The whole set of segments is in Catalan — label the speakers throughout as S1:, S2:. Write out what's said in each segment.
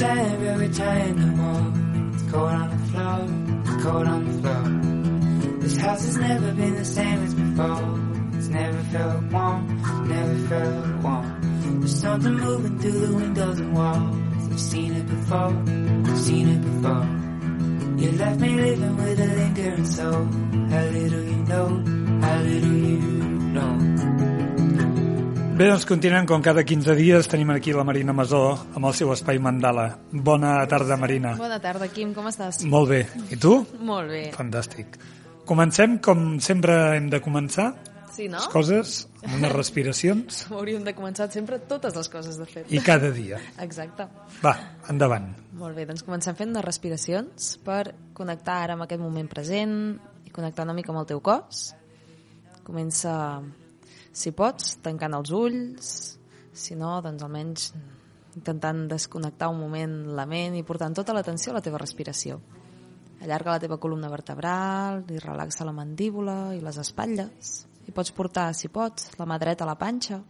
S1: but we tie no more. It's cold on the floor, it's cold on the floor. This house has never been the same as before. It's never felt warm, never felt warm. There's something moving through the windows and walls. I've seen it before, I've seen it before. You left me living with a lingering soul. How little you know,
S2: Bé, doncs continuem, com cada 15 dies tenim aquí la Marina Masó amb el seu espai mandala. Bona tarda, Marina.
S3: Bona tarda, Quim, com estàs?
S2: Molt bé. I tu?
S3: Molt bé.
S2: Fantàstic. Comencem com sempre hem de començar,
S3: Sí, no?
S2: les coses, amb unes respiracions,
S3: Hauríem de començar sempre totes les coses, de fet.
S2: i cada dia.
S3: Exacte.
S2: Va, endavant.
S3: Molt bé, doncs comencem fent unes respiracions per connectar ara amb aquest moment present i connectar una mica amb el teu cos. Comença, si pots, tancant els ulls, si no, doncs almenys intentant desconnectar un moment la ment i portant tota l'atenció a la teva respiració. Allarga la teva columna vertebral i relaxa la mandíbula i les espatlles. I pots portar, si pots, la mà dreta a la panxa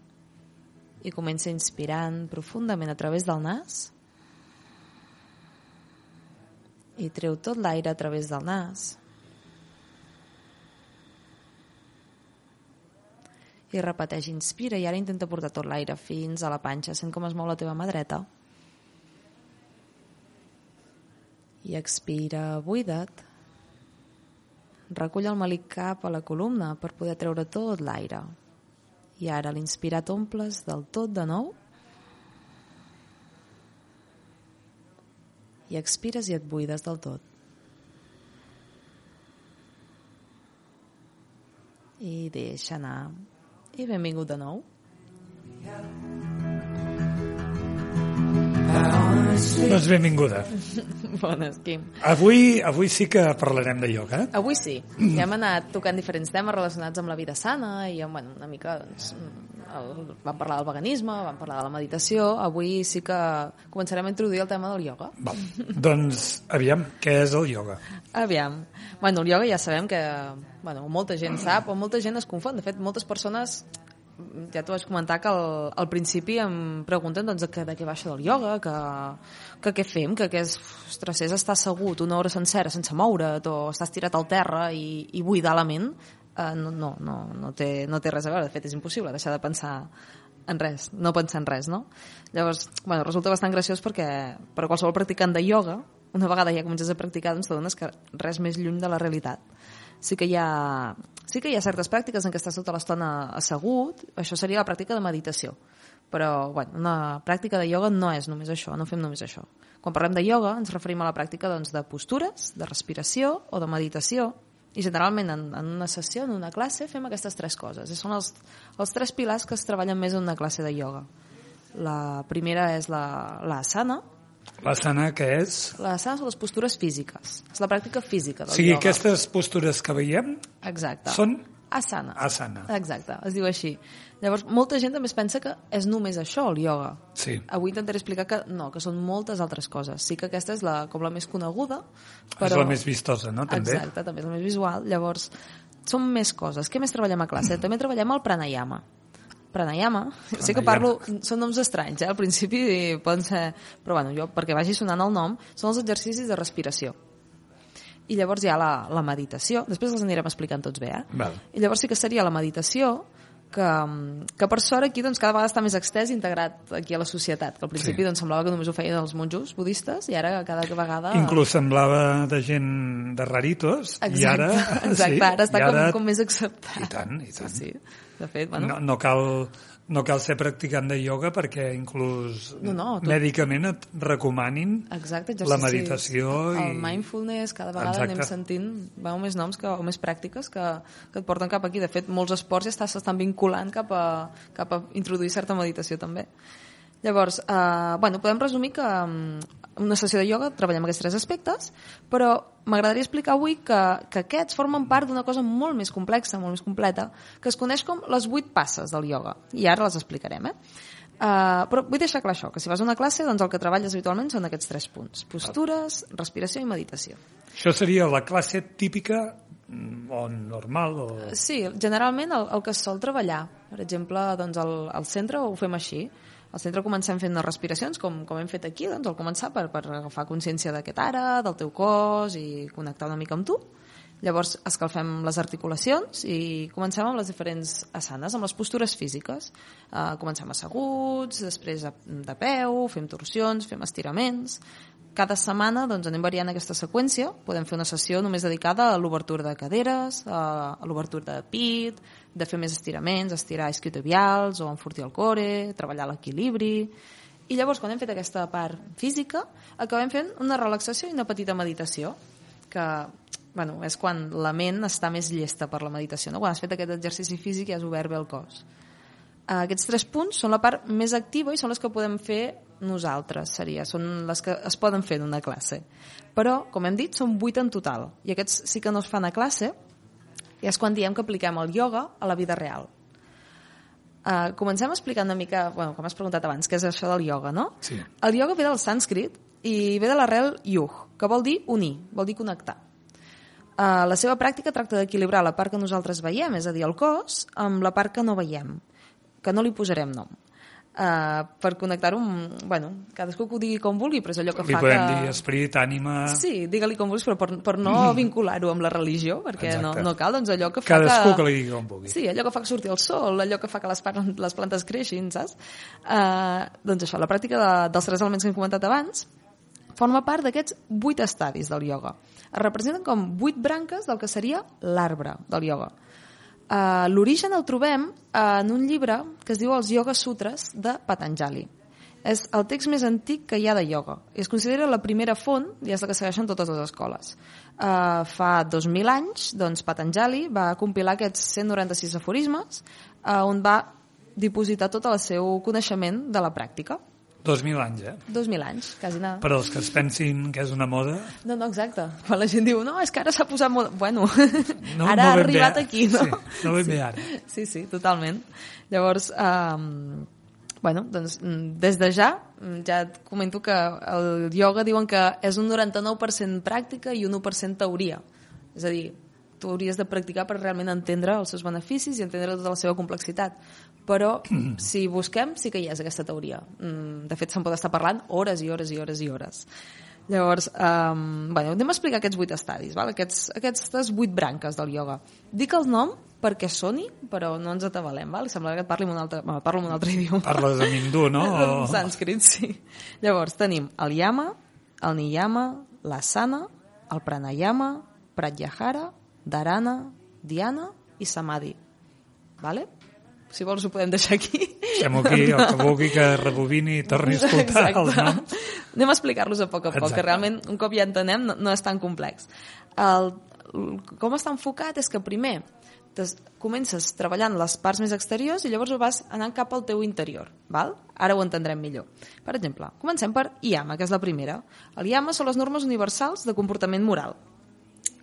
S3: i comença inspirant profundament a través del nas i treu tot l'aire a través del nas. I repeteix, inspira i ara intenta portar tot l'aire fins a la panxa, sent com es mou la teva mà dreta. I expira, buida't. Recull el melic cap a la columna per poder treure tot l'aire. I ara a l'inspirar t'omples del tot de nou i expires i et buides del tot. I deixa anar. I benvingut de nou.
S2: Doncs benvinguda.
S3: Bones, Quim.
S2: Avui, avui sí que parlarem de ioga. eh?
S3: Avui sí. Ja hem anat tocant diferents temes relacionats amb la vida sana i amb, bueno, una mica, doncs, el, vam parlar del veganisme, vam parlar de la meditació. Avui sí que començarem a introduir el tema del ioga.
S2: Val. Doncs, aviam, què és el ioga?
S3: Aviam. Bueno, el ioga ja sabem que bueno, molta gent sap o molta gent es confon. De fet, moltes persones ja t'ho vaig comentar que al, al principi em pregunten doncs, que, de què va això del ioga, que, que què fem, que què és, ostres, és estar assegut una hora sencera sense moure't o estàs tirat al terra i, i buidar la ment, eh, no, no, no, no, té, no té res a veure, de fet és impossible deixar de pensar en res, no pensar en res, no? Llavors, bueno, resulta bastant graciós perquè per qualsevol practicant de ioga, una vegada ja comences a practicar, doncs t'adones que res més lluny de la realitat. Sí que hi ha, sí que hi ha certes pràctiques en què estàs tota l'estona assegut, això seria la pràctica de meditació. Però, bueno, una pràctica de ioga no és només això, no fem només això. Quan parlem de ioga ens referim a la pràctica doncs, de postures, de respiració o de meditació, i generalment en, en una sessió, en una classe, fem aquestes tres coses. I són els, els tres pilars que es treballen més en una classe de ioga. La primera és la, la asana.
S2: La sana què és?
S3: La asana són les postures físiques. És la pràctica física
S2: O
S3: del
S2: sigui,
S3: ioga.
S2: aquestes postures que veiem
S3: Exacte.
S2: són
S3: Asana.
S2: asana.
S3: Exacte, es diu així. Llavors, molta gent també es pensa que és només això, el ioga.
S2: Sí.
S3: Avui intentaré explicar que no, que són moltes altres coses. Sí que aquesta és la, com la més coneguda, però...
S2: És la més vistosa, no? També.
S3: Exacte, també és la més visual. Llavors, són més coses. Què més treballem a classe? També treballem el pranayama. Pranayama, sé que parlo, són noms estranys, eh? al principi poden ser, però bueno, jo, perquè vagi sonant el nom, són els exercicis de respiració. I llavors hi ha la, la meditació, després els anirem explicant tots bé, eh?
S2: Val.
S3: I llavors sí que seria la meditació, que, que per sort aquí doncs, cada vegada està més extès i integrat aquí a la societat, que al principi
S2: Sí.
S3: doncs, semblava que només ho feien els monjos budistes i ara cada vegada...
S2: Inclús semblava de gent de raritos
S3: Exacte,
S2: i ara...
S3: exacte,
S2: sí,
S3: ara està
S2: i
S3: com, com més acceptat.
S2: I tant, i tant.
S3: Sí, sí. De fet, bueno,
S2: No, no, cal, no cal ser practicant de ioga perquè inclús
S3: No, no, tot-
S2: mèdicament et recomanin
S3: Exacte,
S2: la meditació i...
S3: El mindfulness, cada vegada
S2: Exacte.
S3: anem sentint veu més noms que, o més pràctiques que, que et porten cap aquí. De fet, molts esports ja s'estan vinculant cap a, cap a introduir certa meditació també. Llavors, eh, bueno, podem resumir que mm, una sessió de ioga treballem aquests tres aspectes, però m'agradaria explicar avui que, que aquests formen part d'una cosa molt més complexa, molt més completa, que es coneix com les vuit passes del ioga. I ara les explicarem, eh? Uh, però vull deixar clar això, que si vas a una classe, doncs el que treballes habitualment són aquests tres punts. Postures, respiració i meditació.
S2: Això seria la classe típica mm, o normal o...
S3: Sí, generalment el, el que es sol treballar. Per exemple, doncs al, al centre ho fem així. Al centre comencem fent unes respiracions, com, com hem fet aquí, doncs, al començar per, per agafar consciència d'aquest ara, del teu cos i connectar una mica amb tu. Llavors escalfem les articulacions i comencem amb les diferents asanes, amb les postures físiques. Uh, comencem asseguts, després de peu, fem torsions, fem estiraments. Cada setmana doncs, anem variant aquesta seqüència. Podem fer una sessió només dedicada a l'obertura de caderes, a l'obertura de pit, de fer més estiraments, estirar isquiotibials o enfortir el core, treballar l'equilibri... I llavors, quan hem fet aquesta part física, acabem fent una relaxació i una petita meditació, que bueno, és quan la ment està més llesta per la meditació. No? Quan has fet aquest exercici físic i has obert bé el cos. Aquests tres punts són la part més activa i són les que podem fer nosaltres, seria. Són les que es poden fer en una classe. Però, com hem dit, són vuit en total. I aquests sí que no es fan a classe i és quan diem que apliquem el ioga a la vida real. Uh, comencem explicant una mica, bueno, com has preguntat abans, què és això del ioga, no?
S2: Sí.
S3: El ioga ve del sànscrit i ve de l'arrel yug, que vol dir unir, vol dir connectar. Uh, la seva pràctica tracta d'equilibrar la part que nosaltres veiem, és a dir, el cos, amb la part que no veiem, que no li posarem nom. Uh, per connectar-ho amb... Bueno, cadascú que ho digui com vulgui, però és allò que
S2: Li
S3: fa
S2: podem
S3: que...
S2: dir esperit, ànima...
S3: Sí, digue-li com vulguis, però per, per no vincular-ho amb la religió, perquè no,
S2: Exacte.
S3: no cal, doncs allò que fa
S2: Cadascú
S3: que...
S2: que li digui com vulgui.
S3: Sí, allò que fa que surti el sol, allò que fa que les, les plantes creixin, saps? Uh, doncs això, la pràctica de, dels tres elements que hem comentat abans forma part d'aquests vuit estadis del ioga. Es representen com vuit branques del que seria l'arbre del ioga. Uh, L'origen el trobem en un llibre que es diu Els Yoga Sutras de Patanjali. És el text més antic que hi ha de ioga i es considera la primera font i és la que segueixen totes les escoles. Uh, fa 2.000 anys, doncs, Patanjali va compilar aquests 196 aforismes uh, on va dipositar tot el seu coneixement de la pràctica.
S2: 2.000 anys, eh?
S3: 2.000 anys, quasi nada.
S2: Per als que es pensin que és una moda,
S3: No, no, exacte. Quan la gent diu, no, és que ara s'ha posat molt... Bueno,
S2: no,
S3: ara ha
S2: no ben
S3: arribat
S2: bé,
S3: aquí, no?
S2: Sí, no ben bé ara.
S3: Sí, sí, totalment. Llavors, um, bueno, doncs, mm, des de ja, mm, ja et comento que el ioga diuen que és un 99% pràctica i un 1% teoria. És a dir, tu hauries de practicar per realment entendre els seus beneficis i entendre tota la seva complexitat. Però, si busquem, sí que hi és aquesta teoria. Mm, De fet, se'n pot estar parlant hores i hores i hores i hores. Llavors, um, bueno, anem a explicar aquests vuit estadis, val? Aquests, aquestes vuit branques del ioga. Dic el nom perquè soni, però no ens atabalem, val? Sembla que et parli en un altre, bueno, parlo en un altre idioma.
S2: Parles amb hindú, no?
S3: En sànscrit, sí. Llavors, tenim el yama, el niyama, l'asana, el pranayama, pratyahara, dharana, dhyana i samadhi. Vale? Si vols ho podem deixar aquí.
S2: Fem aquí, el que vulgui que rebobini i torni a escoltar els noms.
S3: Anem a explicar-los a poc a poc,
S2: Exacte.
S3: que realment un cop ja entenem no, no és tan complex. El, el, com està enfocat és que primer comences treballant les parts més exteriors i llavors vas anant cap al teu interior. Val? Ara ho entendrem millor. Per exemple, comencem per IAMA, que és la primera. El IAMA són les normes universals de comportament moral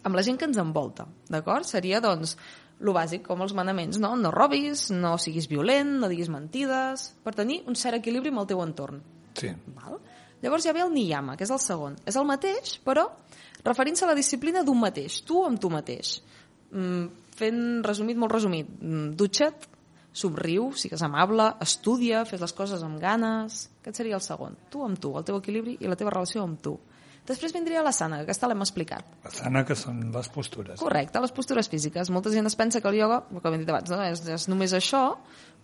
S3: amb la gent que ens envolta, d'acord? Seria, doncs, lo bàsic, com els manaments, no? No robis, no siguis violent, no diguis mentides, per tenir un cert equilibri amb el teu entorn.
S2: Sí.
S3: Val? Llavors ja ve el niyama, que és el segon. És el mateix, però referint-se a la disciplina d'un mateix, tu amb tu mateix. Mm, fent resumit, molt resumit, mm, dutxa't, somriu, sigues amable, estudia, fes les coses amb ganes... Aquest seria el segon. Tu amb tu, el teu equilibri i la teva relació amb tu. Després vindria la sana, que aquesta l'hem explicat.
S2: La sana, que són les postures.
S3: Correcte, les postures físiques. Molta gent es pensa que el ioga, com hem dit abans, no? és, és només això,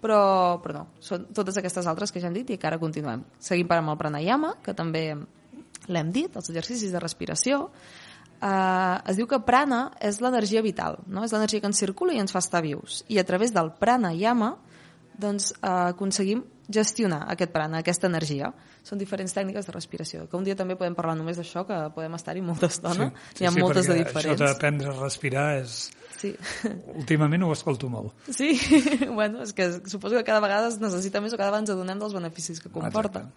S3: però, però no, són totes aquestes altres que ja hem dit i que ara continuem. Seguim per amb el pranayama, que també l'hem dit, els exercicis de respiració. Uh, es diu que prana és l'energia vital, no? és l'energia que ens circula i ens fa estar vius. I a través del pranayama doncs, uh, aconseguim gestionar aquest prana, aquesta energia. Són diferents tècniques de respiració, que un dia també podem parlar només d'això, que podem estar-hi molta estona. N'hi ha moltes de diferents.
S2: Això d'aprendre a respirar és...
S3: Sí.
S2: Últimament ho escolto molt.
S3: Sí, bueno, és que suposo que cada vegada es necessita més o cada vegada ens adonem dels beneficis que comporta.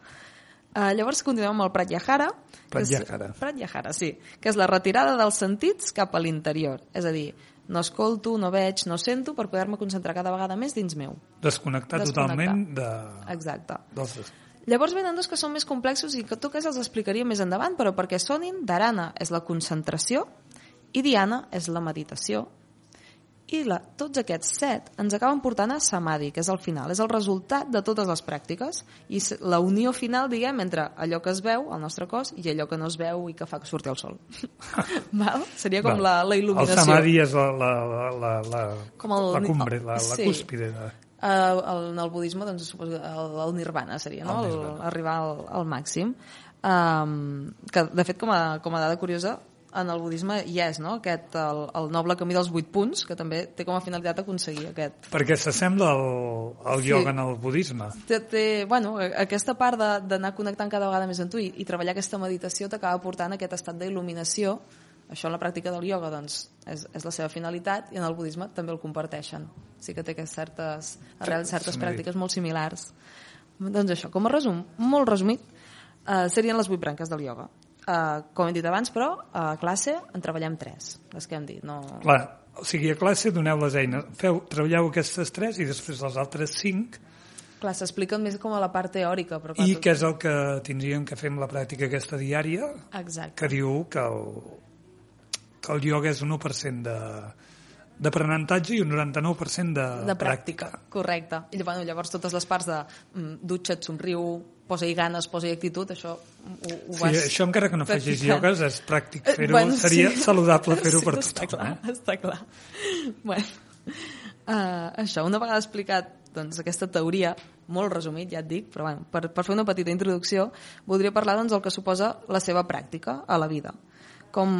S3: Uh, llavors continuem amb el Pratyahara. que és-
S2: Pratyahara.
S3: Pratyahara, sí. Que és la retirada dels sentits cap a l'interior. És a dir, no escolto, no veig, no sento per poder-me concentrar cada vegada més dins meu.
S2: Desconnectar,
S3: Desconnectar.
S2: totalment de...
S3: Exacte.
S2: dels...
S3: Llavors venen dos que són més complexos i que tu que els explicaria més endavant, però perquè sonin, Dharana és la concentració i Diana és la meditació I la, tots aquests set ens acaben portant a Samadhi, que és el final, és el resultat de totes les pràctiques i la unió final, diguem, entre allò que es veu, el nostre cos, i allò que no es veu i que fa que surti el sol. Val? Seria com
S2: Val.
S3: la, la il·luminació.
S2: El samadhi és la, la, la, la, la,
S3: Com el-
S2: la cumbre, la, la
S3: sí.
S2: cúspide. De...
S3: Uh, el, en el budisme, doncs, el, el nirvana seria, no?
S2: El
S3: El arribar al, al màxim. Um, que, de fet, com a, com a dada curiosa, en el budisme hi és, no?, aquest, el, el noble camí dels vuit punts, que també té com a finalitat aconseguir aquest.
S2: Perquè s'assembla al, al
S3: Sí.
S2: ioga en el budisme.
S3: Té, té, bueno, aquesta part de- d'anar connectant cada vegada més amb tu i, i treballar aquesta meditació t'acaba portant a aquest estat d'il·luminació. Això en la pràctica del ioga doncs, és, és la seva finalitat i en el budisme també el comparteixen. Sí que té aquestes certes, arrels, certes
S2: dit.
S3: pràctiques molt similars. Doncs això, com a resum, molt resumit, eh, serien les vuit branques del ioga. Eh, com hem dit abans, però, a classe en treballem tres, les que hem dit. No...
S2: Clar, o sigui, a classe doneu les eines, feu, treballeu aquestes tres i després les altres cinc
S3: Clar, s'expliquen més com a la part teòrica. Però clar,
S2: i
S3: tot-
S2: què és el que tindríem que fer amb la pràctica aquesta diària
S3: Exacte.
S2: que diu que el, que el ioga és un 1% de d'aprenentatge i un 99% de,
S3: de pràctica, correcte. I bueno, llavors totes les parts de mm, dutxa't, somriu, posa-hi ganes, posa-hi actitud, això ho, ho
S2: Sí,
S3: vas
S2: això encara que no facis
S3: practicant.
S2: iogues és pràctic
S3: Eh,
S2: fer-ho,
S3: bueno,
S2: seria
S3: sí.
S2: saludable fer-ho
S3: Sí,
S2: per
S3: està
S2: tothom.
S3: clar,
S2: Eh?
S3: està clar. Bueno, uh, això, una vegada explicat doncs, aquesta teoria, molt resumit, ja et dic, però bueno, per, per fer una petita introducció, voldria parlar doncs, del que suposa la seva pràctica a la vida. Com,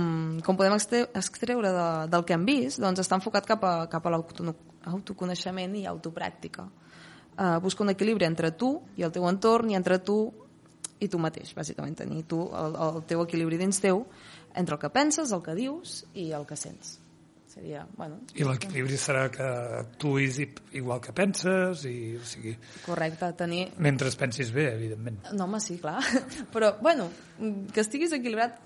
S3: com podem extre- extreure de, del que hem vist, doncs està enfocat cap a, cap a l'autoconeixement i autopràctica. Uh, busca un equilibri entre tu i el teu entorn i entre tu i tu mateix, bàsicament, tenir tu el, el teu equilibri dins teu entre el que penses, el que dius i el que sents. Seria, bueno,
S2: I l'equilibri serà que actuïs igual que penses, i, o sigui,
S3: correcte, tenir...
S2: mentre pensis bé, evidentment.
S3: No, home, sí, clar. Però, bueno, que estiguis equilibrat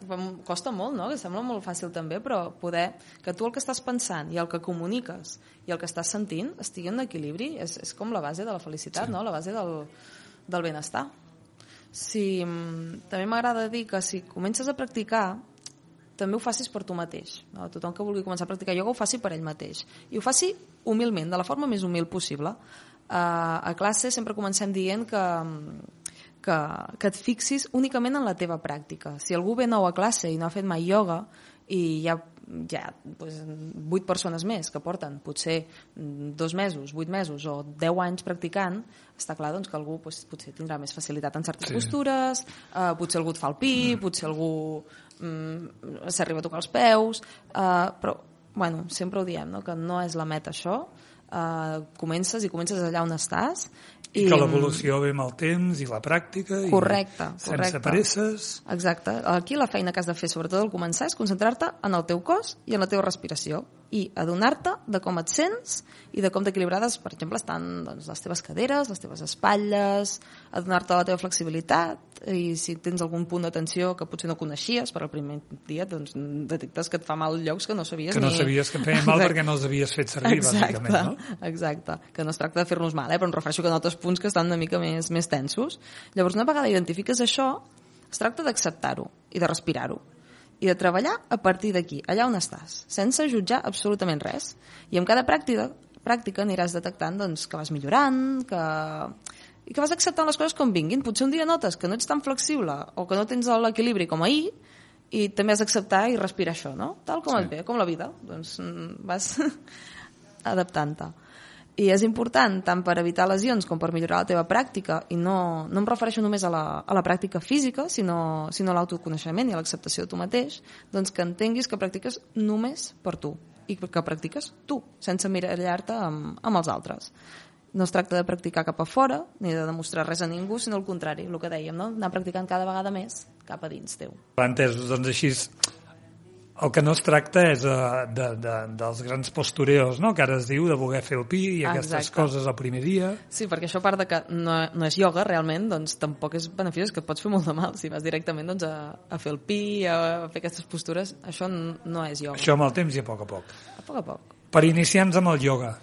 S3: costa molt, no? Que sembla molt fàcil també, però poder que tu el que estàs pensant i el que comuniques i el que estàs sentint estigui en equilibri és, és com la base de la felicitat, sí. no? La base del, del benestar. Si, mm, també m'agrada dir que si comences a practicar també ho facis per tu mateix. No? Tothom que vulgui començar a practicar ioga ho faci per ell mateix. I ho faci humilment, de la forma més humil possible. Uh, a classe sempre comencem dient que, que, que et fixis únicament en la teva pràctica. Si algú ve nou a classe i no ha fet mai ioga i hi ha, hi ha doncs, 8 persones més que porten potser mm, dos mesos, 8 mesos o 10 anys practicant, està clar doncs, que algú doncs, potser tindrà més facilitat en certes
S2: sí.
S3: postures, eh, potser algú et fa el pi, mm. potser algú mm, s'arriba a tocar els peus, eh, però bueno, sempre ho diem, no? que no és la meta això, eh, comences i comences allà on estàs
S2: I, que l'evolució ve amb el temps i la pràctica i
S3: Correcte,
S2: sense
S3: correcte.
S2: presses
S3: Exacte. Aquí la feina que has de fer, sobretot al començar, és concentrar-te en el teu cos i en la teva respiració i adonar-te de com et sents i de com d'equilibrades, per exemple, estan doncs, les teves caderes, les teves espatlles, adonar-te de la teva flexibilitat i si tens algun punt d'atenció que potser no coneixies per al primer dia, doncs detectes que et fa mal llocs que no sabies
S2: que no
S3: ni...
S2: sabies que em feien mal
S3: Exacte.
S2: perquè no els havies fet servir, bàsicament, no?
S3: Exacte, que no es tracta de fer-nos mal, eh? però em refereixo que notes punts que estan una mica més, més tensos. Llavors, una vegada identifiques això, es tracta d'acceptar-ho i de respirar-ho i de treballar a partir d'aquí, allà on estàs, sense jutjar absolutament res. I amb cada pràctica, pràctica aniràs detectant doncs, que vas millorant, que i que vas acceptant les coses com vinguin. Potser un dia notes que no ets tan flexible o que no tens l'equilibri com ahir i també has d'acceptar i respirar això, no? Tal com
S2: Sí.
S3: et ve, com la vida. Doncs mm, vas adaptant-te. I és important tant per evitar lesions com per millorar la teva pràctica i no, no em refereixo només a la, a la pràctica física, sinó, sinó a l'autoconeixement i a l'acceptació de tu mateix, doncs que entenguis que practiques només per tu i que practiques tu, sense mirallar-te amb, amb els altres. No es tracta de practicar cap a fora ni de demostrar res a ningú, sinó el contrari, el que dèiem, no? anar practicant cada vegada més cap a dins teu.
S2: Entesos, doncs així el que no es tracta és de, de, de, dels grans postureos, no? que ara es diu de voler fer el pi i aquestes
S3: Exacte.
S2: coses el primer dia.
S3: Sí, perquè això a part de que no, no és ioga realment, doncs tampoc és beneficiós, que et pots fer molt de mal si vas directament doncs, a, a fer el pi, a fer aquestes postures, això no és ioga.
S2: Això amb el temps i a poc a poc.
S3: A poc a poc.
S2: Per iniciar-nos amb el ioga,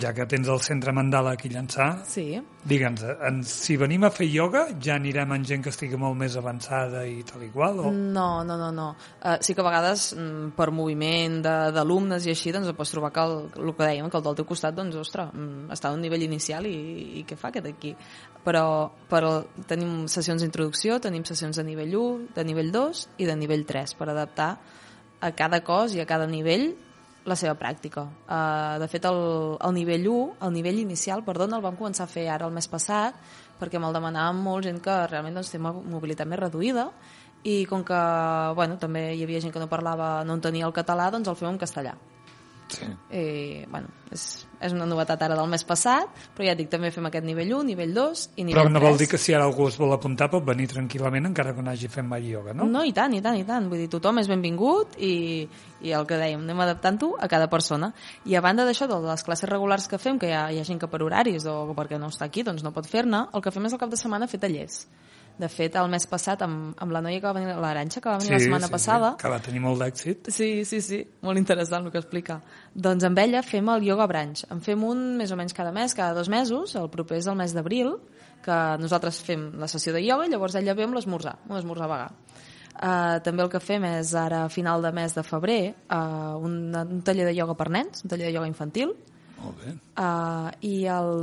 S2: ja que tens el centre Mandala aquí a llançar,
S3: Sí.
S2: digue'ns, en- si venim a fer ioga, ja anirem amb gent que estigui molt més avançada i tal i qual, o...
S3: No, no, no, no. Uh, sí que a vegades, mm, per moviment d'alumnes i així, doncs et pots trobar que el, el que dèiem, que el del teu costat, doncs, ostres, mm, està a un nivell inicial i, i què fa aquest aquí? Però, però tenim sessions d'introducció, tenim sessions de nivell 1, de nivell 2 i de nivell 3 per adaptar a cada cos i a cada nivell la seva pràctica. Uh, de fet, el, el nivell 1, el nivell inicial, perdona, el vam començar a fer ara el mes passat perquè me'l demanàvem molt gent que realment doncs, té mo- mobilitat més reduïda i com que bueno, també hi havia gent que no parlava, no entenia el català, doncs el fem en castellà.
S2: Sí.
S3: I, bueno, és, és una novetat ara del mes passat, però ja dic, també fem aquest nivell 1, nivell 2 i nivell
S2: Però no
S3: 3.
S2: vol dir que si ara algú es vol apuntar pot venir tranquil·lament encara que no hagi fet mai ioga, no?
S3: No, i tant, i tant, i tant. Vull dir, tothom és benvingut i, i el que dèiem, anem adaptant-ho a cada persona. I a banda d'això, de les classes regulars que fem, que hi ha, hi ha gent que per horaris o perquè no està aquí doncs no pot fer-ne, el que fem és el cap de setmana fer tallers. De fet, el mes passat, amb, amb la noia que va venir, l'Aranxa, que va venir la setmana passada,
S2: Sí, que va tenir molt d'èxit.
S3: Sí, sí, sí, molt interessant el que explica. Doncs amb ella fem el yoga branch. En fem un més o menys cada mes, cada dos mesos, el proper és el mes d'abril, que nosaltres fem la sessió de yoga i llavors ella ve amb l'esmorzar, un esmorzar vegà. Uh, també el que fem és ara a final de mes de febrer uh, un, un taller de ioga per nens, un taller de ioga infantil,
S2: Molt bé.
S3: Uh, I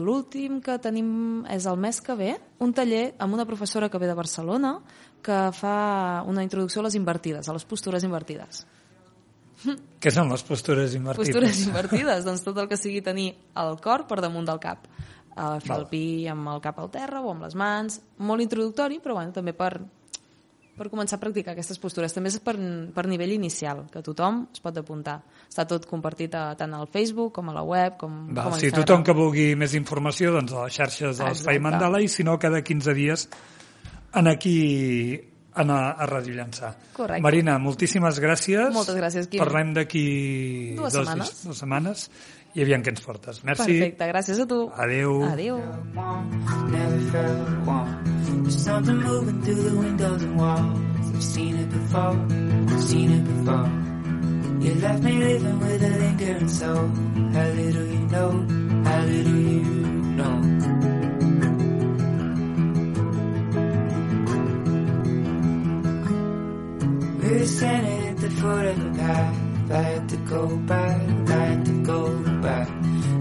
S3: l'últim que tenim és el mes que ve, un taller amb una professora que ve de Barcelona que fa una introducció a les invertides, a les postures invertides.
S2: Què són les postures invertides?
S3: Postures invertides, doncs tot el que sigui tenir el cor per damunt del cap. Uh, fer
S2: Val.
S3: el pi amb el cap al terra o amb les mans. Molt introductori, però bueno, també per, per començar a practicar aquestes postures. També és per, per nivell inicial, que tothom es pot apuntar. Està tot compartit a, tant al Facebook com a la web, com,
S2: Val,
S3: com a
S2: si
S3: Instagram.
S2: tothom que vulgui més informació, doncs a les xarxes de l'Espai. Mandala i si no, cada 15 dies en aquí en a, a Ràdio Llançà.
S3: Correcte.
S2: Marina, moltíssimes gràcies.
S3: Moltes gràcies, Quim.
S2: Parlem d'aquí
S3: Dues
S2: dos,
S3: setmanes.
S2: dues setmanes i aviam què ens portes. Merci.
S3: Perfecte, gràcies a tu.
S1: Never felt warm. There's something moving through the windows and walls. I've seen it before, I've seen it before. You left me living with a lingering soul. How little you know, how little you know. We were standing at the foot of the path. I had to go back, I had to go back.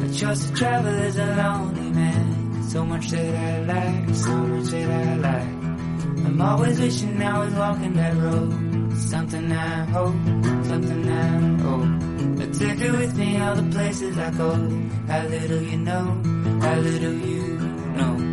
S1: I chose to travel as a lonely man. So much that I lack, so much that I lack. I'm always wishing I was walking that road. Something I hope, something I hope. I take it with me all the places I go. How little you know, how little you know.